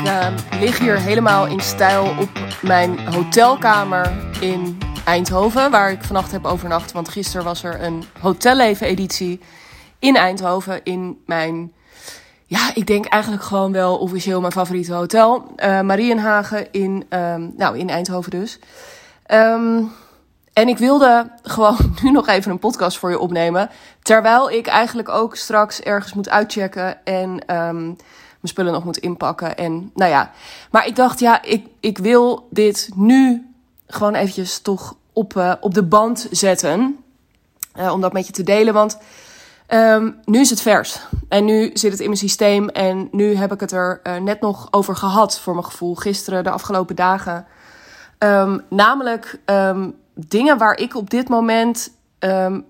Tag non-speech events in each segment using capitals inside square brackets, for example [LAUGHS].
Ik uh, lig hier helemaal in stijl op mijn hotelkamer in Eindhoven, waar ik vannacht heb overnacht. Want gisteren was er een hotelleven-editie in Eindhoven in mijn, ja, ik denk eigenlijk gewoon wel officieel mijn favoriete hotel. Uh, Marienhagen in, um, nou, in Eindhoven dus. Um, en ik wilde gewoon [LAUGHS] nu nog even een podcast voor je opnemen. Terwijl ik eigenlijk ook straks ergens moet uitchecken en mijn spullen nog moet inpakken. En nou ja, maar ik dacht, ja, ik, ik wil dit nu gewoon eventjes toch op, uh, op de band zetten. Uh, om dat met je te delen, want um, nu is het vers. En nu zit het in mijn systeem en nu heb ik het er uh, net nog over gehad voor mijn gevoel. Gisteren, de afgelopen dagen. Um, namelijk um, dingen waar ik op dit moment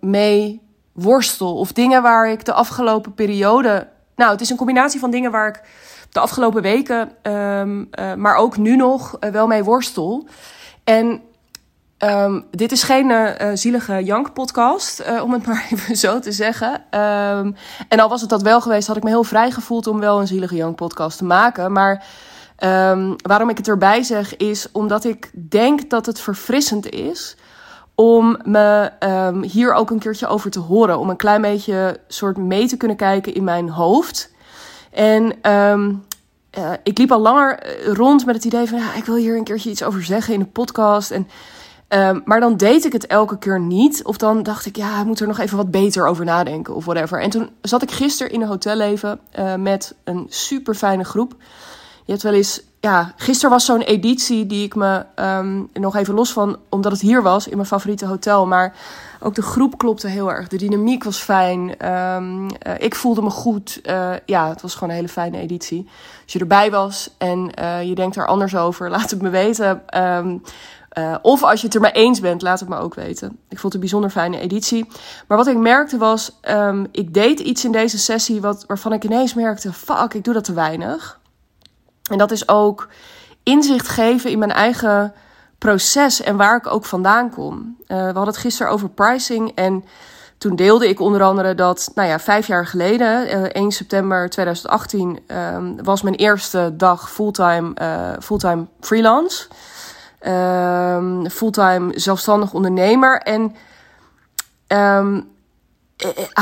mee worstel. Of dingen waar ik de afgelopen periode. Nou, het is een combinatie van dingen waar ik de afgelopen weken, um, uh, maar ook nu nog uh, wel mee worstel. En um, dit is geen uh, zielige jank-podcast, om het [LAUGHS] maar even zo te zeggen. en al was het dat wel geweest, had ik me heel vrij gevoeld om wel een zielige jank-podcast te maken. Maar waarom ik het erbij zeg is omdat ik denk dat het verfrissend is om me um, hier ook een keertje over te horen. Om een klein beetje soort mee te kunnen kijken in mijn hoofd. En um, uh, ik liep al langer rond met het idee van ja, ik wil hier een keertje iets over zeggen in een podcast. En, um, maar dan deed ik het elke keer niet. Of dan dacht ik, ja, ik moet er nog even wat beter over nadenken of whatever. En toen zat ik gisteren in een hotelleven uh, met een super fijne groep. Je hebt wel eens, ja, gisteren was zo'n editie die ik me um, nog even los van, omdat het hier was in mijn favoriete hotel. Maar ook de groep klopte heel erg. De dynamiek was fijn. Um, ik voelde me goed. Uh, ja, het was gewoon een hele fijne editie. Als je erbij was en uh, je denkt er anders over, [LAUGHS] laat het me weten. Um, Uh, of als je het er mee eens bent, laat het me ook weten. Ik vond het een bijzonder fijne editie. Maar wat ik merkte was, um, ik deed iets in deze sessie wat, waarvan ik ineens merkte: fuck, ik doe dat te weinig. En dat is ook inzicht geven in mijn eigen proces en waar ik ook vandaan kom. Uh, we hadden het gisteren over pricing en toen deelde ik onder andere dat, nou ja, vijf jaar geleden, uh, 1 september 2018, um, was mijn eerste dag fulltime, uh, fulltime freelance. Um, fulltime zelfstandig ondernemer. En um,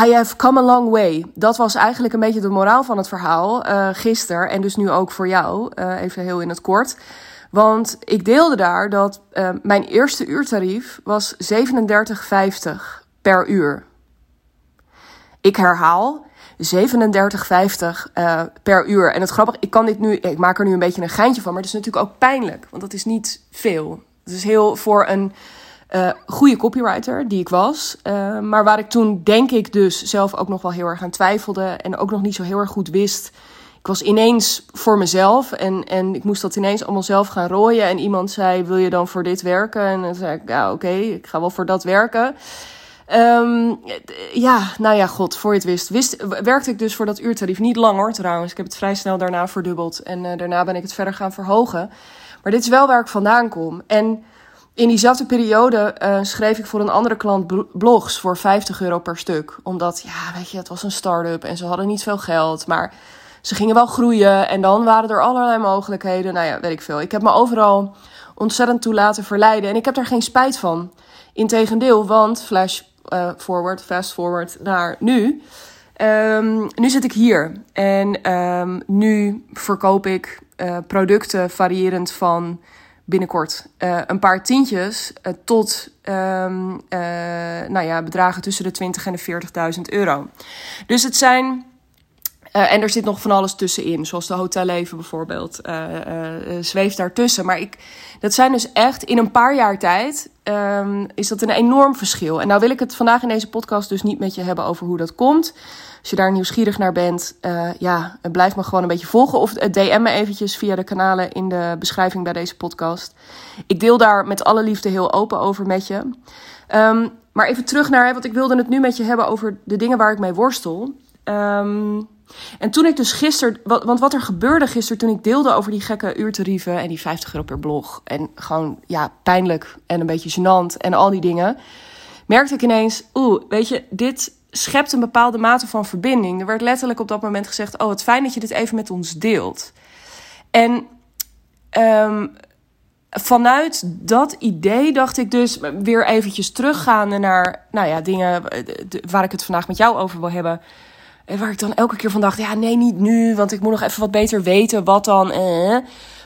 I have come a long way. Dat was eigenlijk een beetje de moraal van het verhaal uh, gisteren. En dus nu ook voor jou, uh, even heel in het kort. Want ik deelde daar dat mijn eerste uurtarief was 37,50 per uur. Ik herhaal 37,50 per uur. En het grappige, ik kan dit nu, ik maak er nu een beetje een geintje van, maar het is natuurlijk ook pijnlijk. Want dat is niet veel. Het is heel voor een uh, goede copywriter die ik was. Uh, maar waar ik toen, denk ik, dus zelf ook nog wel heel erg aan twijfelde. En ook nog niet zo heel erg goed wist. Ik was ineens voor mezelf en, en ik moest dat ineens allemaal zelf gaan rooien. En iemand zei: Wil je dan voor dit werken? En dan zei ik: Ja, oké, ik ga wel voor dat werken. Um, ja, nou ja, god, voor je het wist, wist, werkte ik dus voor dat uurtarief. Niet lang hoor, trouwens. Ik heb het vrij snel daarna verdubbeld. En uh, daarna ben ik het verder gaan verhogen. Maar dit is wel waar ik vandaan kom. En in diezelfde periode uh, schreef ik voor een andere klant blogs voor 50 euro per stuk. Omdat, ja, weet je, het was een start-up en ze hadden niet veel geld. Maar ze gingen wel groeien en dan waren er allerlei mogelijkheden. Nou ja, weet ik veel. Ik heb me overal ontzettend toe laten verleiden en ik heb daar geen spijt van. Integendeel, want flash uh, forward, fast forward naar nu. Um, nu zit ik hier en um, nu verkoop ik uh, producten variërend van binnenkort uh, een paar tientjes uh, tot um, uh, nou ja, bedragen tussen de 20 en de 40.000 euro. Dus het zijn. En er zit nog van alles tussenin, zoals de hotelleven bijvoorbeeld, zweeft daartussen. Maar ik, dat zijn dus echt in een paar jaar tijd um, is dat een enorm verschil. En nou wil ik het vandaag in deze podcast dus niet met je hebben over hoe dat komt. Als je daar nieuwsgierig naar bent, uh, ja, blijf me gewoon een beetje volgen. Of DM me eventjes via de kanalen in de beschrijving bij deze podcast. Ik deel daar met alle liefde heel open over met je. Um, maar even terug naar, want ik wilde het nu met je hebben over de dingen waar ik mee worstel. Um, en toen ik dus gisteren, want wat er gebeurde gisteren toen ik deelde over die gekke uurtarieven en die 50 euro per blog. En gewoon, ja, pijnlijk en een beetje gênant en al die dingen. Merkte ik ineens, oeh, weet je, dit schept een bepaalde mate van verbinding. Er werd letterlijk op dat moment gezegd: Oh, wat fijn dat je dit even met ons deelt. En ehm, vanuit dat idee dacht ik dus weer eventjes teruggaande naar nou ja, dingen eh, waar ik het vandaag met jou over wil hebben. Waar ik dan elke keer van dacht, ja nee, niet nu, want ik moet nog even wat beter weten wat dan. Eh.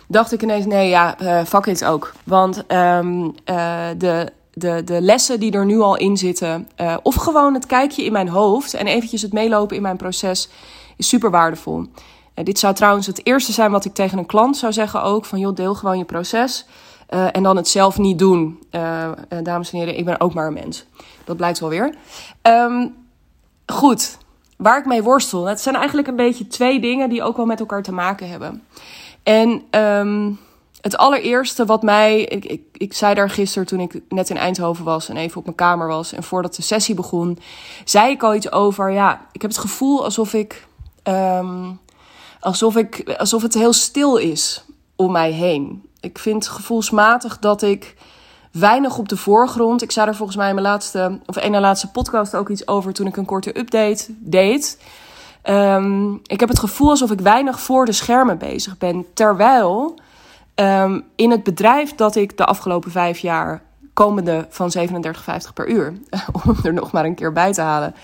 Dacht ik ineens, nee ja, uh, fuck it ook. Want um, uh, de, de, de lessen die er nu al in zitten, uh, of gewoon het kijkje in mijn hoofd en eventjes het meelopen in mijn proces, is super waardevol. Dit zou trouwens het eerste zijn wat ik tegen een klant zou zeggen ook, van joh, deel gewoon je proces. En dan het zelf niet doen. Dames en heren, ik ben ook maar een mens. Dat blijkt wel weer. Um, goed, waar ik mee worstel. Het zijn eigenlijk een beetje twee dingen die ook wel met elkaar te maken hebben. En um, het allereerste wat mij. Ik, ik, ik zei daar gisteren toen ik net in Eindhoven was en even op mijn kamer was. En voordat de sessie begon, zei ik al iets over. Ja, ik heb het gevoel alsof ik. Um, alsof, ik alsof het heel stil is om mij heen. Ik vind gevoelsmatig dat ik weinig op de voorgrond. Ik zei er volgens mij in mijn laatste, of na laatste podcast ook iets over toen ik een korte update deed. Um, ik heb het gevoel alsof ik weinig voor de schermen bezig ben. Terwijl um, in het bedrijf dat ik de afgelopen vijf jaar komende van 37,50 per uur, [LAUGHS] om er nog maar een keer bij te halen.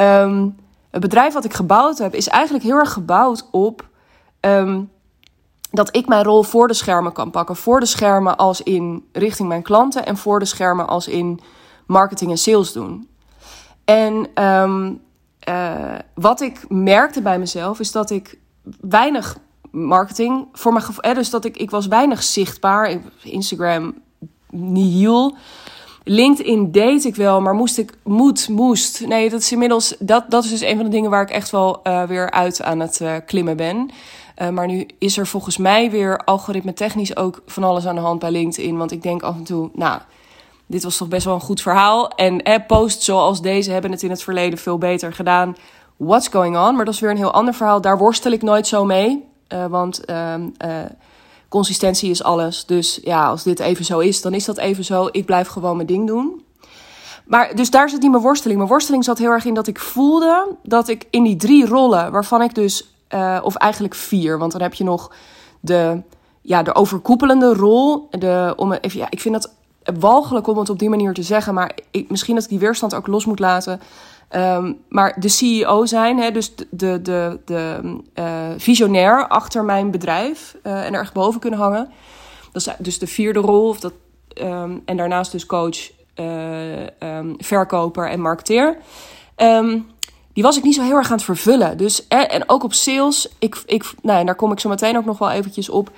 Um, het bedrijf wat ik gebouwd heb, is eigenlijk heel erg gebouwd op dat ik mijn rol voor de schermen kan pakken. Voor de schermen als in richting mijn klanten en voor de schermen als in marketing en sales doen. En um, uh, wat ik merkte bij mezelf is dat ik weinig marketing voor mijn gevoel. Dus dat ik, ik was weinig zichtbaar. Instagram nihil. LinkedIn deed ik wel, maar moest ik, moet, moest. Nee, dat is inmiddels, dat, dat is dus een van de dingen waar ik echt wel uh, weer uit aan het uh, klimmen ben. Uh, maar nu is er volgens mij weer algoritme technisch ook van alles aan de hand bij LinkedIn. Want ik denk af en toe, nou, dit was toch best wel een goed verhaal. En eh, posts zoals deze hebben het in het verleden veel beter gedaan. What's going on? Maar dat is weer een heel ander verhaal. Daar worstel ik nooit zo mee. Uh, want uh, consistentie is alles. Dus ja, als dit even zo is, dan is dat even zo. Ik blijf gewoon mijn ding doen. Maar dus daar zit niet mijn worsteling. Mijn worsteling zat heel erg in dat ik voelde dat ik in die drie rollen, waarvan ik dus, of eigenlijk vier, want dan heb je nog de, ja, de overkoepelende rol. De, om even, ja, ik vind dat walgelijk om het op die manier te zeggen, maar ik, misschien dat ik die weerstand ook los moet laten. Um, maar de CEO zijn, hè, dus de, de, de, uh, visionair achter mijn bedrijf uh, en er echt boven kunnen hangen. Dat is dus de vierde rol. Of dat, um, en daarnaast dus coach, um, verkoper en marketeer. Die was ik niet zo heel erg aan het vervullen. Dus, en ook op sales, ik, ik, nou, daar kom ik zo meteen ook nog wel eventjes op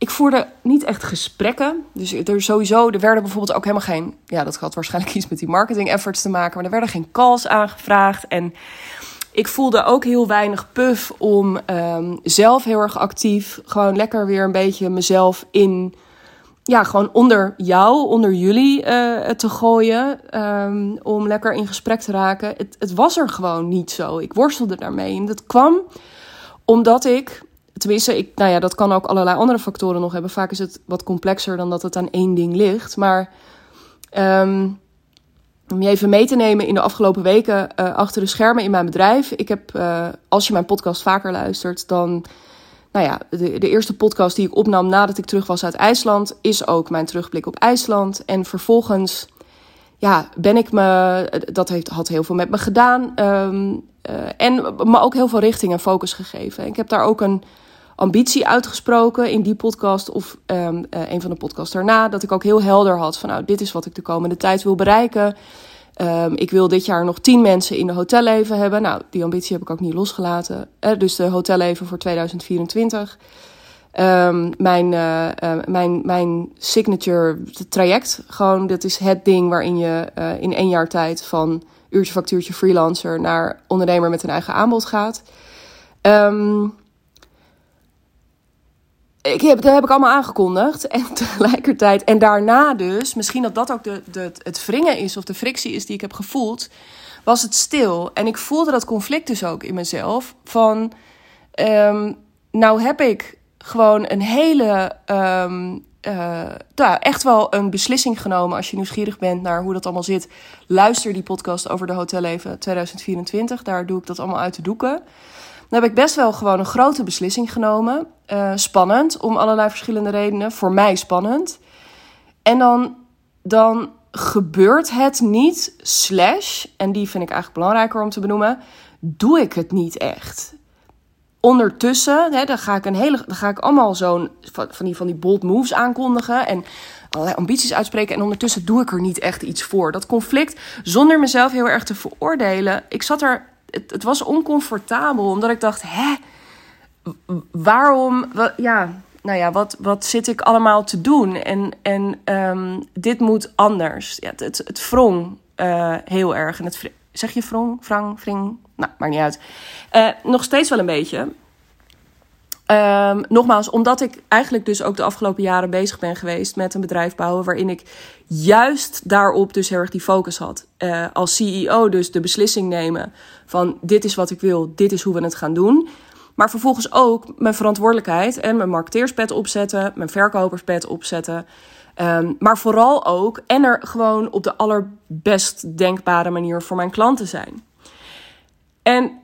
ik voerde niet echt gesprekken. Dus er sowieso, er werden bijvoorbeeld ook helemaal geen. Ja, dat had waarschijnlijk [LAUGHS] iets met die marketing efforts te maken. Maar er werden geen calls aangevraagd. En ik voelde ook heel weinig puff om um, zelf heel erg actief. Gewoon lekker weer een beetje mezelf in. Ja, gewoon onder jou, onder jullie uh, te gooien. Um, om lekker in gesprek te raken. Het, het was er gewoon niet zo. Ik worstelde daarmee. En dat kwam omdat ik Tenminste, ik, nou ja, dat kan ook allerlei andere factoren nog hebben. Vaak is het wat complexer dan dat het aan één ding ligt. Maar um, om je even mee te nemen in de afgelopen weken uh, achter de schermen in mijn bedrijf. Ik heb, uh, als je mijn podcast vaker luistert, dan. Nou ja, de, eerste podcast die ik opnam nadat ik terug was uit IJsland, is ook mijn terugblik op IJsland. En vervolgens, ja, ben ik me. Dat heeft, had heel veel met me gedaan. Um, uh, en me ook heel veel richting en focus gegeven. Ik heb daar ook een ambitie uitgesproken in die podcast of um, uh, een van de podcasts daarna. Dat ik ook heel helder had van nou, dit is wat ik de komende tijd wil bereiken. Um, ik wil dit jaar nog tien mensen in de hotelleven hebben. Nou, die ambitie heb ik ook niet losgelaten. Uh, dus de hotelleven voor 2024. Um, mijn, uh, uh, mijn, mijn signature traject, gewoon, dat is het ding waarin je in één jaar tijd van uurtje factuurtje freelancer naar ondernemer met een eigen aanbod gaat. Um, ik heb, dat heb ik allemaal aangekondigd. En [LAUGHS] tegelijkertijd, en daarna dus, misschien dat dat ook de, de, het wringen is of de frictie is die ik heb gevoeld, was het stil. En ik voelde dat conflict dus ook in mezelf. Van, um, nou heb ik gewoon een hele, um, nou, echt wel een beslissing genomen. Als je nieuwsgierig bent naar hoe dat allemaal zit, luister die podcast over de hotelleven 2024. Daar doe ik dat allemaal uit de doeken. Dan heb ik best wel gewoon een grote beslissing genomen. Uh, spannend, om allerlei verschillende redenen. Voor mij spannend. En dan, dan gebeurt het niet, slash, en die vind ik eigenlijk belangrijker om te benoemen, doe ik het niet echt. Ondertussen, hè, dan ga ik een hele, dan ga ik allemaal zo'n van, die, van die bold moves aankondigen en allerlei ambities uitspreken. En ondertussen doe ik er niet echt iets voor. Dat conflict, zonder mezelf heel erg te veroordelen. Ik zat er, het, het was oncomfortabel, omdat ik dacht, hè, waarom, ja, nou ja, wat, wat zit ik allemaal te doen? En, en um, dit moet anders. Ja, het, het, het wrong uh, heel erg. En het, zeg je wrong, frang, vring? Nou, maakt niet uit. Uh, nog steeds wel een beetje. Um, nogmaals, omdat ik eigenlijk dus ook de afgelopen jaren bezig ben geweest met een bedrijf bouwen waarin ik juist daarop dus heel erg die focus had. Uh, als CEO dus de beslissing nemen van dit is wat ik wil, dit is hoe we het gaan doen. Maar vervolgens ook mijn verantwoordelijkheid en mijn marketeerspet opzetten, mijn verkoperspet opzetten. Um, maar vooral ook en er gewoon op de allerbest denkbare manier voor mijn klanten zijn. En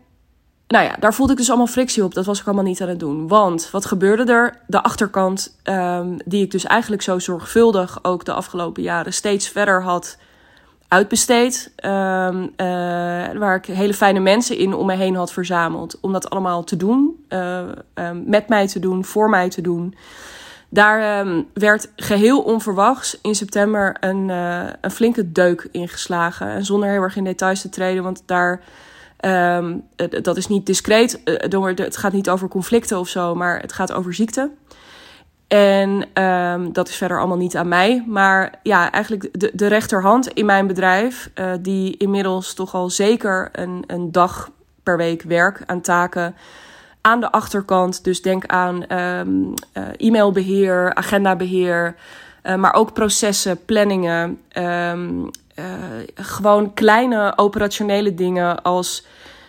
nou ja, daar voelde ik dus allemaal frictie op. Dat was ik allemaal niet aan het doen. Want wat gebeurde er? De achterkant, um, die ik dus eigenlijk zo zorgvuldig ook de afgelopen jaren steeds verder had uitbesteed. Um, uh, waar ik hele fijne mensen in om me heen had verzameld. Om dat allemaal te doen. Uh, um, met mij te doen, voor mij te doen. Daar werd geheel onverwachts in september een, uh, een flinke deuk ingeslagen. En zonder heel erg in details te treden, want daar. Dat is niet discreet. het gaat niet over conflicten of zo, maar het gaat over ziekte. En um, dat is verder allemaal niet aan mij. Maar ja, eigenlijk de, de rechterhand in mijn bedrijf, uh, die inmiddels toch al zeker een, een dag per week werk aan taken. Aan de achterkant, dus denk aan um, uh, e-mailbeheer, agendabeheer, uh, maar ook processen, planningen. Um, gewoon kleine operationele dingen als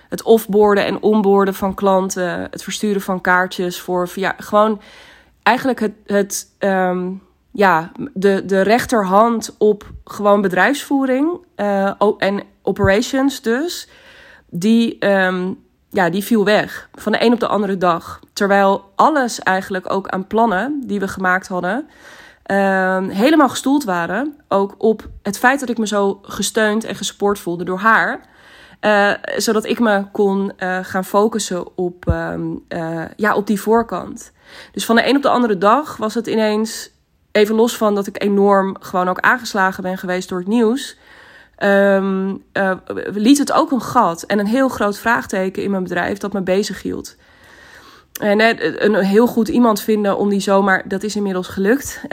het offboarden en onboarden van klanten, het versturen van kaartjes voor via gewoon eigenlijk het, het um, ja, de, de rechterhand op gewoon bedrijfsvoering uh, en operations dus, die, um, ja, die viel weg van de een op de andere dag. Terwijl alles eigenlijk ook aan plannen die we gemaakt hadden, um, helemaal gestoeld waren. Ook op het feit dat ik me zo gesteund en gespoord voelde door haar. Uh, zodat ik me kon uh, gaan focussen op, um, uh, ja, op die voorkant. Dus van de een op de andere dag was het ineens, even los van dat ik enorm gewoon ook aangeslagen ben geweest door het nieuws, um, liet het ook een gat en een heel groot vraagteken in mijn bedrijf dat me bezig hield. En een heel goed iemand vinden om die zomaar, dat is inmiddels gelukt. Uh,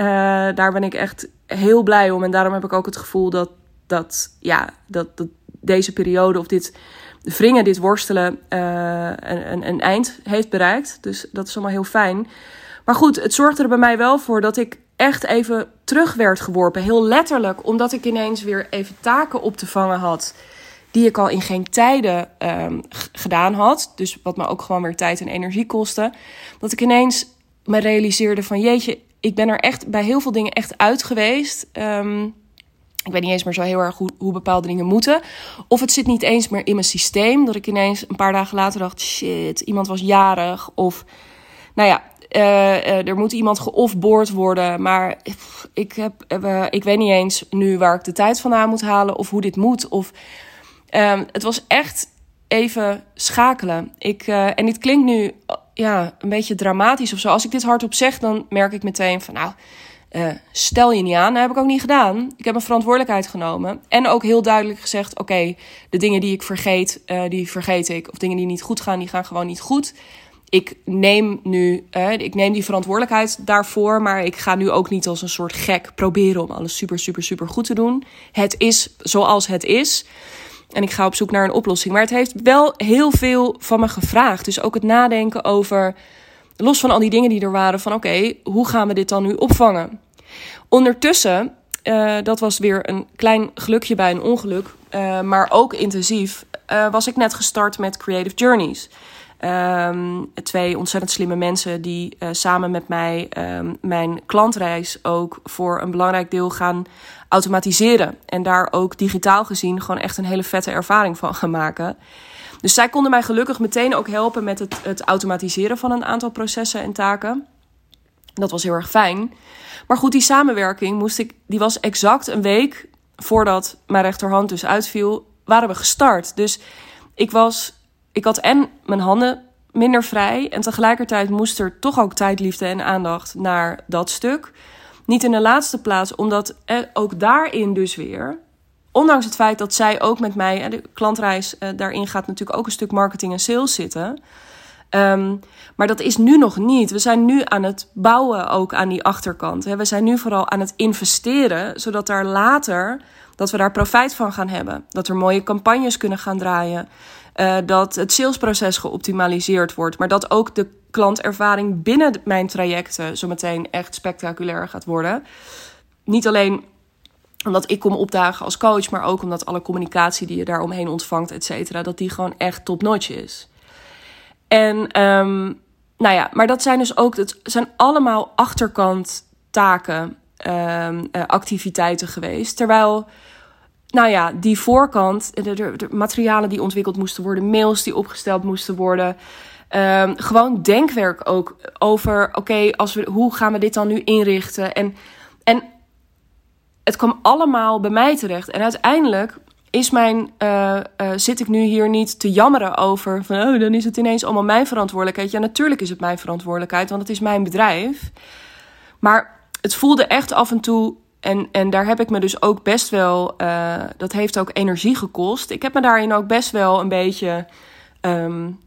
daar ben ik echt heel blij om. En daarom heb ik ook het gevoel dat, dat, ja, dat, dat deze periode of dit wringen, dit worstelen, uh, een, een, eind heeft bereikt. Dus dat is allemaal heel fijn. Maar goed, het zorgde er bij mij wel voor dat ik echt even terug werd geworpen. Heel letterlijk, omdat ik ineens weer even taken op te vangen had. Die ik al in geen tijden um, gedaan had. Dus wat me ook gewoon weer tijd en energie kostte. Dat ik ineens me realiseerde van jeetje, ik ben er echt bij heel veel dingen echt uit geweest. Um, ik weet niet eens meer zo heel erg hoe, hoe bepaalde dingen moeten. Of het zit niet eens meer in mijn systeem. Dat ik ineens een paar dagen later dacht: shit, iemand was jarig. Of nou ja, uh, er moet iemand geoffboard worden. Maar ik, heb, uh, ik weet niet eens nu waar ik de tijd vandaan moet halen. Of hoe dit moet. Of, um, het was echt even schakelen. Ik, en dit klinkt nu ja, een beetje dramatisch of zo. Als ik dit hardop zeg, dan merk ik meteen van nou uh, stel je niet aan. Dat heb ik ook niet gedaan. Ik heb mijn verantwoordelijkheid genomen. En ook heel duidelijk gezegd: oké, de dingen die ik vergeet, uh, die vergeet ik. Of dingen die niet goed gaan, die gaan gewoon niet goed. Ik neem nu, ik neem die verantwoordelijkheid daarvoor. Maar ik ga nu ook niet als een soort gek proberen om alles super, super, super goed te doen. Het is zoals het is. En ik ga op zoek naar een oplossing. Maar het heeft wel heel veel van me gevraagd. Dus ook het nadenken over los van al die dingen die er waren, van oké, hoe gaan we dit dan nu opvangen? Ondertussen, uh, dat was weer een klein gelukje bij een ongeluk, uh, maar ook intensief, uh, was ik net gestart met Creative Journeys. Ehm, twee ontzettend slimme mensen die samen met mij um, mijn klantreis ook voor een belangrijk deel gaan automatiseren. En daar ook digitaal gezien gewoon echt een hele vette ervaring van gaan maken. Dus zij konden mij gelukkig meteen ook helpen met het, het automatiseren van een aantal processen en taken. Dat was heel erg fijn. Maar goed, die samenwerking moest ik, die was exact een week voordat mijn rechterhand dus uitviel, waren we gestart. Dus ik was, ik had en mijn handen minder vrij en tegelijkertijd moest er toch ook tijd, liefde en aandacht naar dat stuk. Niet in de laatste plaats, omdat ook daarin dus weer, ondanks het feit dat zij ook met mij, de klantreis, eh, daarin gaat natuurlijk ook een stuk marketing en sales zitten. Um, maar dat is nu nog niet. We zijn nu aan het bouwen ook aan die achterkant. We zijn nu vooral aan het investeren, zodat daar later dat we daar profijt van gaan hebben. Dat er mooie campagnes kunnen gaan draaien. Uh, dat het salesproces geoptimaliseerd wordt. Maar dat ook de klantervaring binnen mijn trajecten zometeen echt spectaculair gaat worden. Niet alleen omdat ik kom opdagen als coach, maar ook omdat alle communicatie die je daaromheen ontvangt, et cetera, dat die gewoon echt top-notch is. En um, nou ja, maar dat zijn dus ook, het zijn allemaal achterkant taken, um, activiteiten geweest. Terwijl, nou ja, die voorkant, de, materialen die ontwikkeld moesten worden, mails die opgesteld moesten worden. Um, gewoon denkwerk ook over, oké, als we, hoe gaan we dit dan nu inrichten? En, en het kwam allemaal bij mij terecht. En uiteindelijk is mijn, uh, uh, zit ik nu hier niet te jammeren over van oh, dan is het ineens allemaal mijn verantwoordelijkheid. Ja, natuurlijk is het mijn verantwoordelijkheid, want het is mijn bedrijf. Maar het voelde echt af en toe, en, en daar heb ik me dus ook best wel, uh, dat heeft ook energie gekost. Ik heb me daarin ook best wel een beetje um,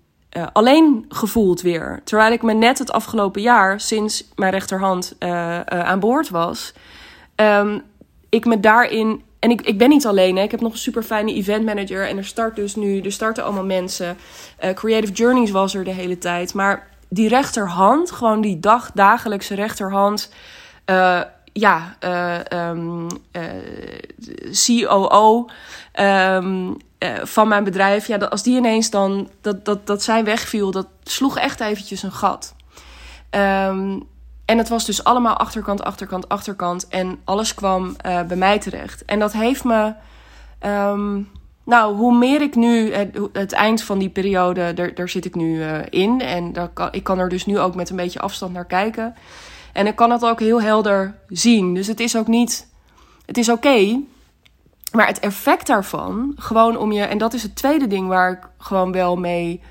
alleen gevoeld weer. Terwijl ik me net het afgelopen jaar, sinds mijn rechterhand aan boord was, um, ik me daarin en ik, ik ben niet alleen. Hè. Ik heb nog een super fijne event manager. En er start dus nu, er starten allemaal mensen. Creative Journeys was er de hele tijd. Maar die rechterhand, gewoon die dag, dagelijkse rechterhand. Ja, uh, um, COO um, van mijn bedrijf. Ja, dat, als die ineens dan, dat, dat, dat zij wegviel, dat sloeg echt eventjes een gat. Um, en het was dus allemaal achterkant, achterkant, achterkant. En alles kwam bij mij terecht. En dat heeft me. Nou, hoe meer ik nu. Het, het, eind van die periode, daar, daar zit ik nu in. En kan, ik kan er dus nu ook met een beetje afstand naar kijken. En ik kan het ook heel helder zien. Dus het is ook niet. Het is oké. Maar het effect daarvan, gewoon om je. En dat is het tweede ding waar ik gewoon wel mee.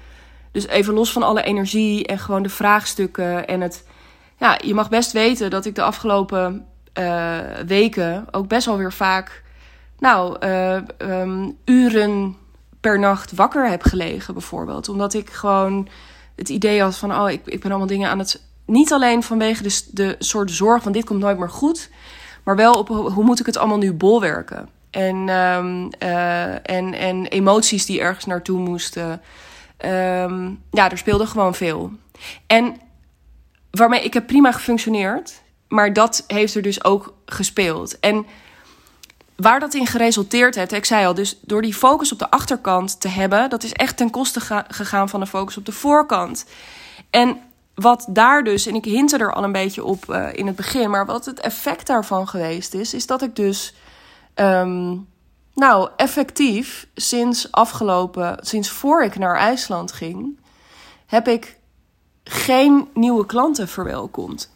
Dus even los van alle energie en gewoon de vraagstukken en het ja, je mag best weten dat ik de afgelopen uh, weken ook best wel weer vaak, nou, uh, um, uren per nacht wakker heb gelegen, bijvoorbeeld. Omdat ik gewoon het idee had van, oh, ik, ik ben allemaal dingen aan het. Niet alleen vanwege de, de soort zorg van dit komt nooit meer goed, maar wel op hoe moet ik het allemaal nu bolwerken. En, um, uh, en, en emoties die ergens naartoe moesten. Um, ja, er speelde gewoon veel. En waarmee ik heb prima gefunctioneerd. Maar dat heeft er dus ook gespeeld. En waar dat in geresulteerd heeft, ik zei al, dus door die focus op de achterkant te hebben, dat is echt ten koste gegaan van de focus op de voorkant. En wat daar dus, en ik hintte er al een beetje op uh, in het begin, maar wat het effect daarvan geweest is, is dat ik dus, um, nou, effectief sinds afgelopen, sinds voor ik naar IJsland ging, heb ik geen nieuwe klanten verwelkomt.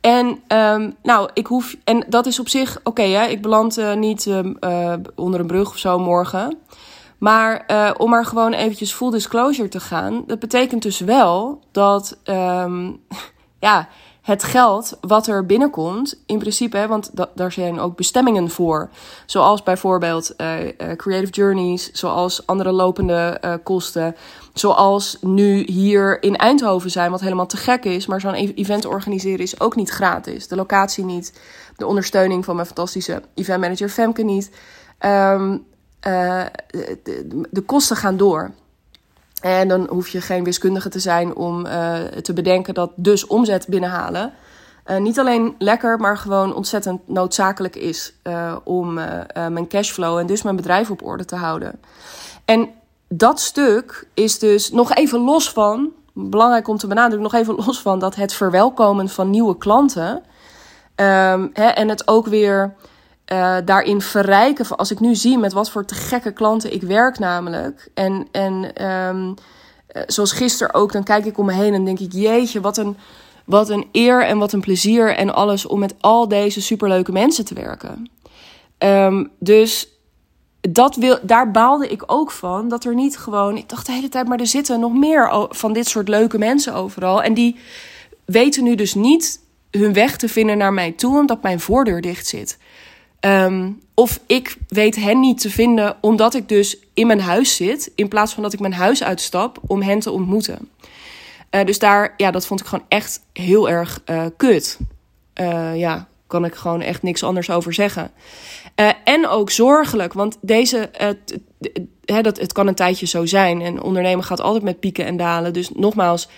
En um, nou, ik hoef. En dat is op zich oké, okay, ik beland uh, niet uh, onder een brug of zo morgen. Maar uh, om maar gewoon eventjes full disclosure te gaan. Dat betekent dus wel dat. Um, [LAUGHS] ja, het geld wat er binnenkomt, in principe, hè, want da daar zijn ook bestemmingen voor. Zoals bijvoorbeeld uh, Creative Journeys, zoals andere lopende uh, kosten. Zoals nu hier in Eindhoven zijn, wat helemaal te gek is. Maar zo'n e-, event organiseren is ook niet gratis. De locatie niet, de ondersteuning van mijn fantastische eventmanager Femke niet. Um, de, de kosten gaan door. En dan hoef je geen wiskundige te zijn om uh, te bedenken dat dus omzet binnenhalen niet alleen lekker, maar gewoon ontzettend noodzakelijk is om mijn cashflow en dus mijn bedrijf op orde te houden. En dat stuk is dus nog even los van, belangrijk om te benadrukken, nog even los van dat het verwelkomen van nieuwe klanten. Ehm, hè, en het ook weer uh, daarin verrijken. Als ik nu zie met wat voor te gekke klanten ik werk, namelijk. En, en um, zoals gisteren ook, dan kijk ik om me heen en denk ik: jeetje, wat een, wat een eer en wat een plezier en alles om met al deze superleuke mensen te werken. Um, dus dat wil, daar baalde ik ook van. Dat er niet gewoon. Ik dacht de hele tijd, maar er zitten nog meer van dit soort leuke mensen overal. En die weten nu dus niet hun weg te vinden naar mij toe, omdat mijn voordeur dicht zit. Um, of ik weet hen niet te vinden omdat ik dus in mijn huis zit, in plaats van dat ik mijn huis uitstap om hen te ontmoeten. Uh, dus daar, ja, dat vond ik gewoon echt heel erg uh, kut. Uh, ja, kan ik gewoon echt niks anders over zeggen. en ook zorgelijk, want deze, hè, dat, het kan een tijdje zo zijn. En ondernemen gaat altijd met pieken en dalen. Dus nogmaals,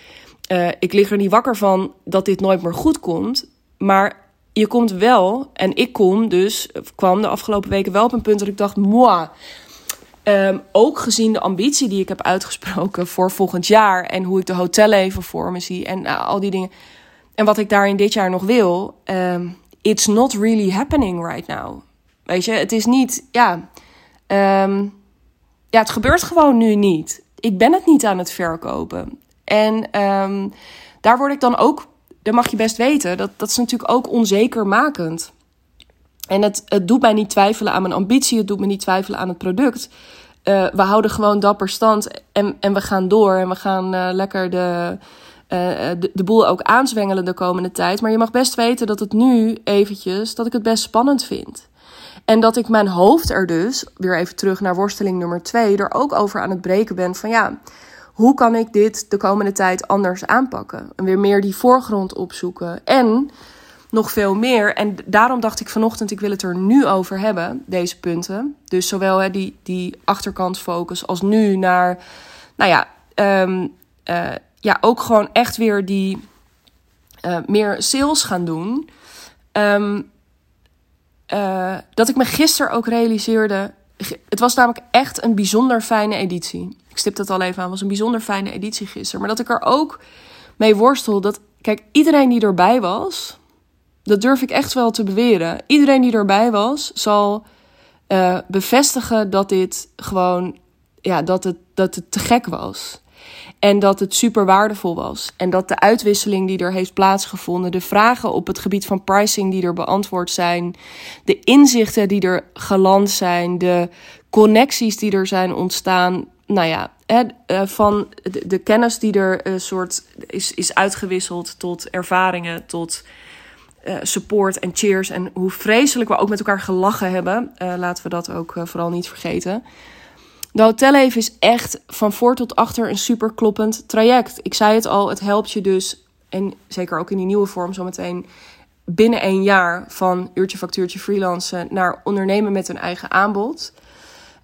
ik lig er niet wakker van dat dit nooit meer goed komt. Maar je komt wel, en ik kom dus, kwam de afgelopen weken wel op een punt dat ik dacht, moi. Um, ook gezien de ambitie die ik heb uitgesproken voor volgend jaar en hoe ik de hotelleven voor me zie en uh, al die dingen. En wat ik daarin dit jaar nog wil, um, it's not really happening right now. Weet je, het is niet, ja, um, ja, het gebeurt gewoon nu niet. Ik ben het niet aan het verkopen. En daar word ik dan ook dat mag je best weten, dat, dat is natuurlijk ook onzekermakend. En het, het doet mij niet twijfelen aan mijn ambitie, het doet me niet twijfelen aan het product. Uh, we houden gewoon dapper stand en, en we gaan door en we gaan uh, lekker de, uh, de, de, boel ook aanzwengelen de komende tijd. Maar je mag best weten dat het nu eventjes, dat ik het best spannend vind. En dat ik mijn hoofd er dus, weer even terug naar worsteling nummer twee, er ook over aan het breken ben van ja, hoe kan ik dit de komende tijd anders aanpakken? En weer meer die voorgrond opzoeken. En nog veel meer. En daarom dacht ik vanochtend, ik wil het er nu over hebben, deze punten. Dus zowel hè, die, die achterkantfocus als nu naar, nou ja, um, uh, ja ook gewoon echt weer die uh, meer sales gaan doen. Um, uh, dat ik me gisteren ook realiseerde, het was namelijk echt een bijzonder fijne editie ik stip dat al even aan, was een bijzonder fijne editie gisteren. Maar dat ik er ook mee worstel dat, kijk, iedereen die erbij was, dat durf ik echt wel te beweren. Iedereen die erbij was, zal uh, bevestigen dat dit gewoon, ja, dat het, dat het te gek was. En dat het super waardevol was. En dat de uitwisseling die er heeft plaatsgevonden, de vragen op het gebied van pricing die er beantwoord zijn, de inzichten die er geland zijn, de connecties die er zijn ontstaan, nou ja, hè, eh, van de, kennis die er een soort is, is uitgewisseld tot ervaringen, tot uh, support en cheers. En hoe vreselijk we ook met elkaar gelachen hebben. Uh, laten we dat ook vooral niet vergeten. De hotelleven is echt van voor tot achter een super kloppend traject. Ik zei het al, het helpt je dus, en zeker ook in die nieuwe vorm zometeen, binnen een jaar van uurtje factuurtje freelancen naar ondernemen met een eigen aanbod.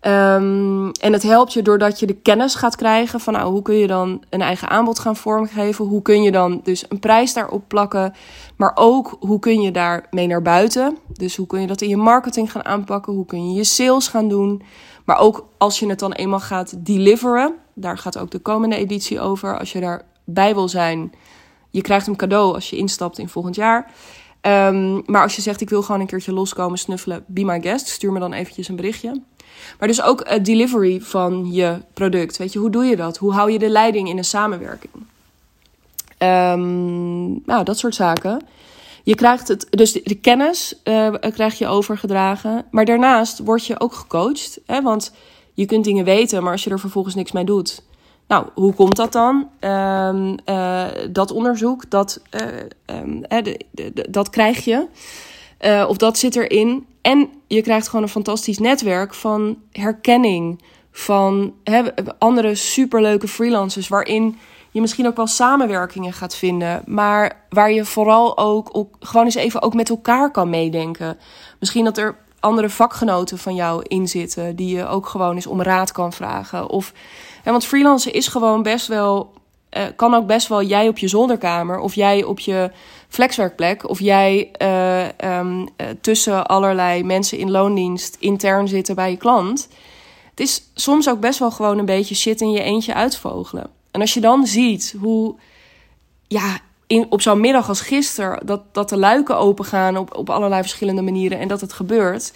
Um, en het helpt je doordat je de kennis gaat krijgen van nou, hoe kun je dan een eigen aanbod gaan vormgeven. Hoe kun je dan dus een prijs daarop plakken. Maar ook hoe kun je daar mee naar buiten. Dus hoe kun je dat in je marketing gaan aanpakken. Hoe kun je je sales gaan doen. Maar ook als je het dan eenmaal gaat deliveren. Daar gaat ook de komende editie over. Als je daarbij wil zijn. Je krijgt hem cadeau als je instapt in volgend jaar. Um, maar als je zegt ik wil gewoon een keertje loskomen, snuffelen, be my guest. Stuur me dan eventjes een berichtje. Maar dus ook het delivery van je product. Weet je, hoe doe je dat? Hoe hou je de leiding in een samenwerking? Um, nou, dat soort zaken. Je krijgt het, dus de, kennis uh, krijg je overgedragen. Maar daarnaast word je ook gecoacht. Hè? Want je kunt dingen weten, maar als je er vervolgens niks mee doet. Nou, hoe komt dat dan? Um, uh, dat onderzoek, dat, uh, de, de, dat krijg je. of dat zit erin. En je krijgt gewoon een fantastisch netwerk van herkenning van andere superleuke freelancers, waarin je misschien ook wel samenwerkingen gaat vinden, maar waar je vooral ook, ook gewoon eens even ook met elkaar kan meedenken. Misschien dat er andere vakgenoten van jou in zitten, die je ook gewoon eens om raad kan vragen. Of, hè, want freelancen is gewoon best wel, uh, kan ook best wel jij op je zolderkamer of jij op je flexwerkplek of jij uh, um, tussen allerlei mensen in loondienst intern zitten bij je klant. het is soms ook best wel gewoon een beetje shit in je eentje uitvogelen. En als je dan ziet hoe, ja, in, op zo'n middag als gisteren, dat, dat de luiken open gaan op, op allerlei verschillende manieren en dat het gebeurt,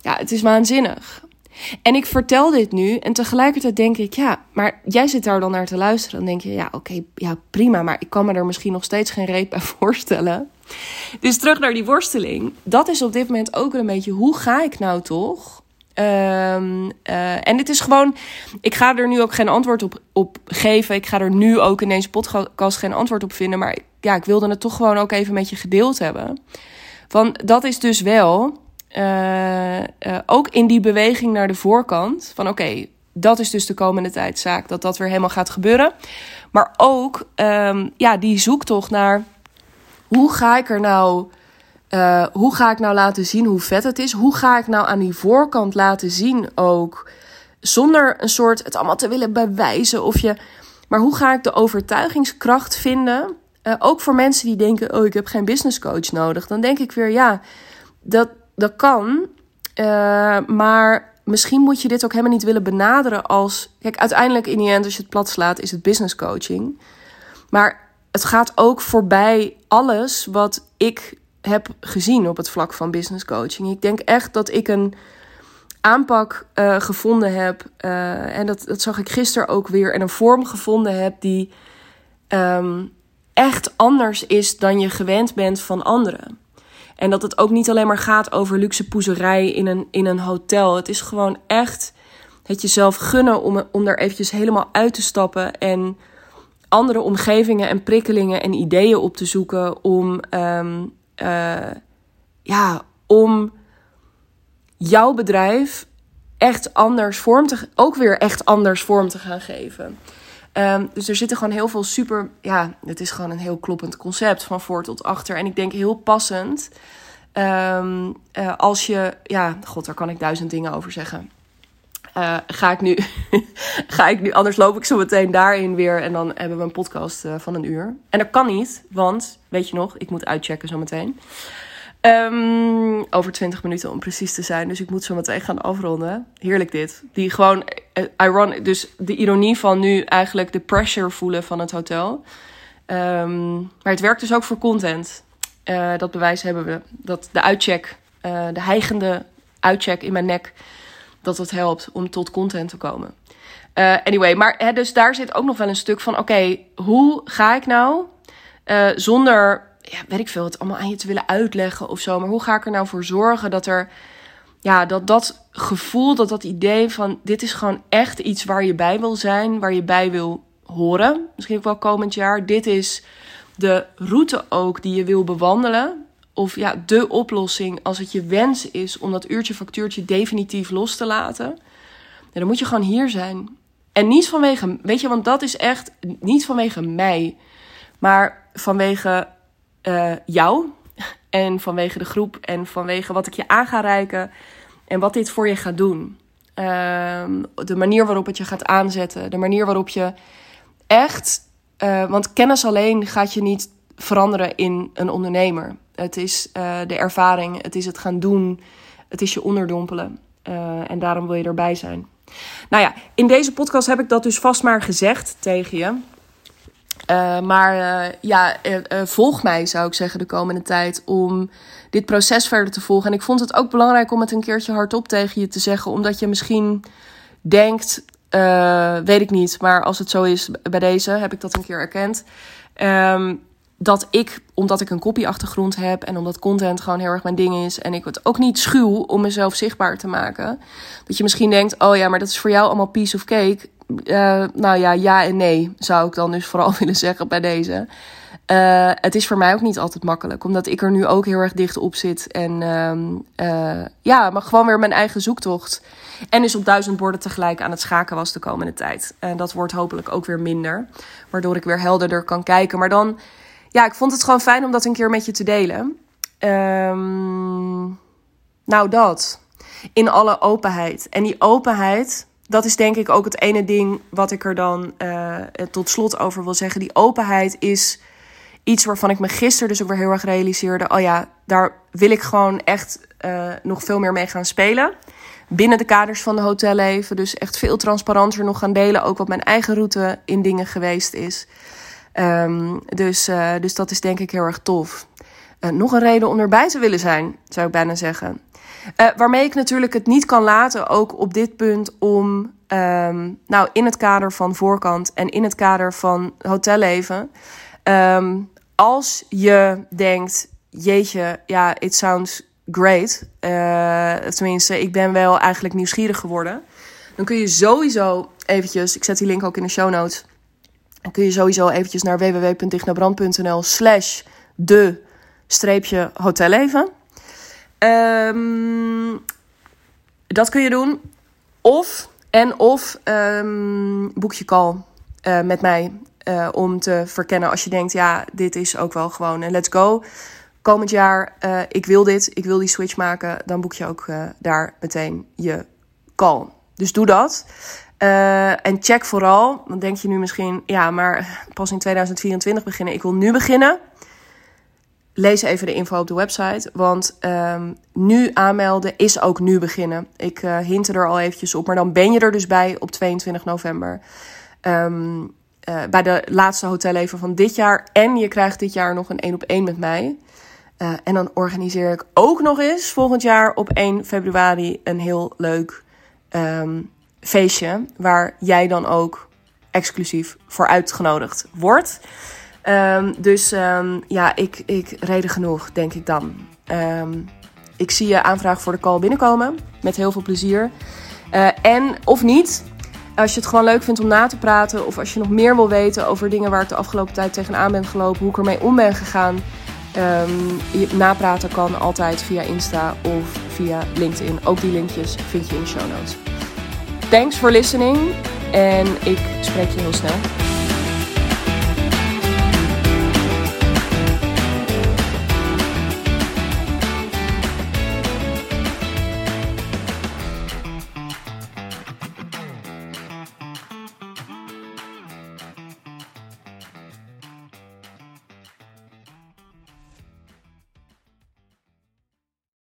ja, het is waanzinnig. En ik vertel dit nu en tegelijkertijd denk ik, ja, maar jij zit daar dan naar te luisteren. Dan denk je, ja, oké, ja, prima, maar ik kan me er misschien nog steeds geen reet bij [LAUGHS] voorstellen. Dus terug naar die worsteling. Dat is op dit moment ook een beetje, hoe ga ik nou toch? Um, uh, en dit is gewoon, ik ga er nu ook geen antwoord op, op geven. Ik ga er nu ook in deze podcast geen antwoord op vinden. Maar ja, ik wilde het toch gewoon ook even met je gedeeld hebben. Van dat is dus wel uh, uh, ook in die beweging naar de voorkant. Van oké, dat is dus de komende tijd zaak. Dat dat weer helemaal gaat gebeuren. Maar ook um, ja, die zoektocht naar hoe ga ik er nou. Uh, hoe ga ik nou laten zien hoe vet het is? Hoe ga ik nou aan die voorkant laten zien ook? Zonder een soort het allemaal te willen bewijzen of je. Maar hoe ga ik de overtuigingskracht vinden? Uh, ook voor mensen die denken: oh, ik heb geen business coach nodig. Dan denk ik weer: ja, dat, dat kan. Uh, maar misschien moet je dit ook helemaal niet willen benaderen als. Kijk, uiteindelijk in die end, als je het plat slaat, is het business coaching. Maar het gaat ook voorbij alles wat ik heb gezien op het vlak van business coaching. Ik denk echt dat ik een aanpak uh, gevonden heb. Uh, en dat, dat zag ik gisteren ook weer. En een vorm gevonden heb die um, echt anders is dan je gewend bent van anderen. En dat het ook niet alleen maar gaat over luxe poezerij in een, in een hotel. Het is gewoon echt het jezelf gunnen om, om er eventjes helemaal uit te stappen. En andere omgevingen en prikkelingen en ideeën op te zoeken. Om, um, uh, ja, om jouw bedrijf echt anders vorm te, ook weer echt anders vorm te gaan geven. Um, dus er zitten gewoon heel veel super. Ja, het is gewoon een heel kloppend concept van voor tot achter. En ik denk heel passend. Um, uh, als je. Ja, god, daar kan ik duizend dingen over zeggen. Uh, ga ik nu. [LAUGHS] ga ik nu. Anders loop ik zo meteen daarin weer. En dan hebben we een podcast uh, van een uur. En dat kan niet, want weet je nog, ik moet uitchecken zo meteen. Um, over 20 minuten om precies te zijn. Dus ik moet zo meteen gaan afronden. Heerlijk dit. Die gewoon, uh, dus de ironie van nu eigenlijk de pressure voelen van het hotel. Um, maar het werkt dus ook voor content. Dat bewijs hebben we. Dat de uitcheck, de heigende uitcheck in mijn nek, dat het helpt om tot content te komen. Uh, anyway, maar hè, dus daar zit ook nog wel een stuk van: oké, hoe ga ik nou zonder ja, weet ik veel, het allemaal aan je te willen uitleggen of zo. Maar hoe ga ik er nou voor zorgen dat er, ja, dat dat gevoel, dat dat idee van dit is gewoon echt iets waar je bij wil zijn, waar je bij wil horen. Misschien ook wel komend jaar. Dit is de route ook die je wil bewandelen. Of ja, de oplossing als het je wens is om dat uurtje factuurtje definitief los te laten. Dan moet je gewoon hier zijn. En niet vanwege, weet je, want dat is echt niet vanwege mij, maar vanwege uh, jou [LAUGHS] en vanwege de groep en vanwege wat ik je aan ga reiken en wat dit voor je gaat doen. Uh, de manier waarop het je gaat aanzetten, de manier waarop je echt, uh, want kennis alleen gaat je niet veranderen in een ondernemer. Het is uh, de ervaring, het is het gaan doen, het is je onderdompelen. en daarom wil je erbij zijn. Nou ja, in deze podcast heb ik dat dus vast maar gezegd tegen je. Uh, maar ja, volg mij zou ik zeggen de komende tijd om dit proces verder te volgen. En ik vond het ook belangrijk om het een keertje hardop tegen je te zeggen, omdat je misschien denkt, weet ik niet, maar als het zo is bij deze, heb ik dat een keer erkend. Um, dat ik, omdat ik een copyachtergrond heb en omdat content gewoon heel erg mijn ding is en ik het ook niet schuw om mezelf zichtbaar te maken, dat je misschien denkt, oh ja, maar dat is voor jou allemaal piece of cake. Uh, nou ja, ja en nee, zou ik dan dus [LAUGHS] vooral willen zeggen bij deze. Uh, het is voor mij ook niet altijd makkelijk, omdat ik er nu ook heel erg dicht op zit. En uh, ja, maar gewoon weer mijn eigen zoektocht. En dus op duizend borden tegelijk aan het schaken was de komende tijd. En dat wordt hopelijk ook weer minder, waardoor ik weer helderder kan kijken. Maar dan, ja, ik vond het gewoon fijn om dat een keer met je te delen. Um, nou, dat. In alle openheid. En die openheid dat is denk ik ook het ene ding wat ik er dan uh, tot slot over wil zeggen. Die openheid is iets waarvan ik me gisteren dus ook weer heel erg realiseerde. Oh ja, daar wil ik gewoon echt uh, nog veel meer mee gaan spelen. binnen de kaders van de hotelleven. Dus echt veel transparanter nog gaan delen. Ook wat mijn eigen route in dingen geweest is. Um, dus, uh, dus dat is denk ik heel erg tof. Uh, nog een reden om erbij te willen zijn, zou ik bijna zeggen. Uh, waarmee ik natuurlijk het niet kan laten, ook op dit punt, om um, nou, in het kader van voorkant en in het kader van hotelleven. Um, als je denkt, jeetje, ja, it sounds great. Tenminste, ik ben wel eigenlijk nieuwsgierig geworden. Dan kun je sowieso eventjes, ik zet die link ook in de show notes. Dan kun je sowieso eventjes naar www.dichtnabrand.nl slash de streepje hotelleven. Um, dat kun je doen. Of, en of um, boek je call uh, met mij. Uh, om te verkennen als je denkt, ja, dit is ook wel gewoon een let's go. Komend jaar, ik wil dit, ik wil die switch maken. Dan boek je ook daar meteen je call. Dus doe dat. En check vooral, dan denk je nu misschien, ja, maar pas in 2024 beginnen. Ik wil nu beginnen lees even de info op de website. Want um, nu aanmelden is ook nu beginnen. Ik uh, hint er al eventjes op. Maar dan ben je er dus bij op 22 november. Um, uh, bij de laatste hotelleven van dit jaar. En je krijgt dit jaar nog een één op één met mij. En dan organiseer ik ook nog eens volgend jaar op 1 februari een heel leuk um, feestje. Waar jij dan ook exclusief voor uitgenodigd wordt. Um, dus um, ja, ik, ik reden genoeg, denk ik dan. Um, ik zie je aanvraag voor de call binnenkomen. Met heel veel plezier. Uh, en of niet, als je het gewoon leuk vindt om na te praten. Of als je nog meer wil weten over dingen waar ik de afgelopen tijd tegenaan ben gelopen. Hoe ik ermee om ben gegaan. je napraten kan altijd via Insta of via LinkedIn. Ook die linkjes vind je in de show notes. Thanks for listening. En ik spreek je heel snel.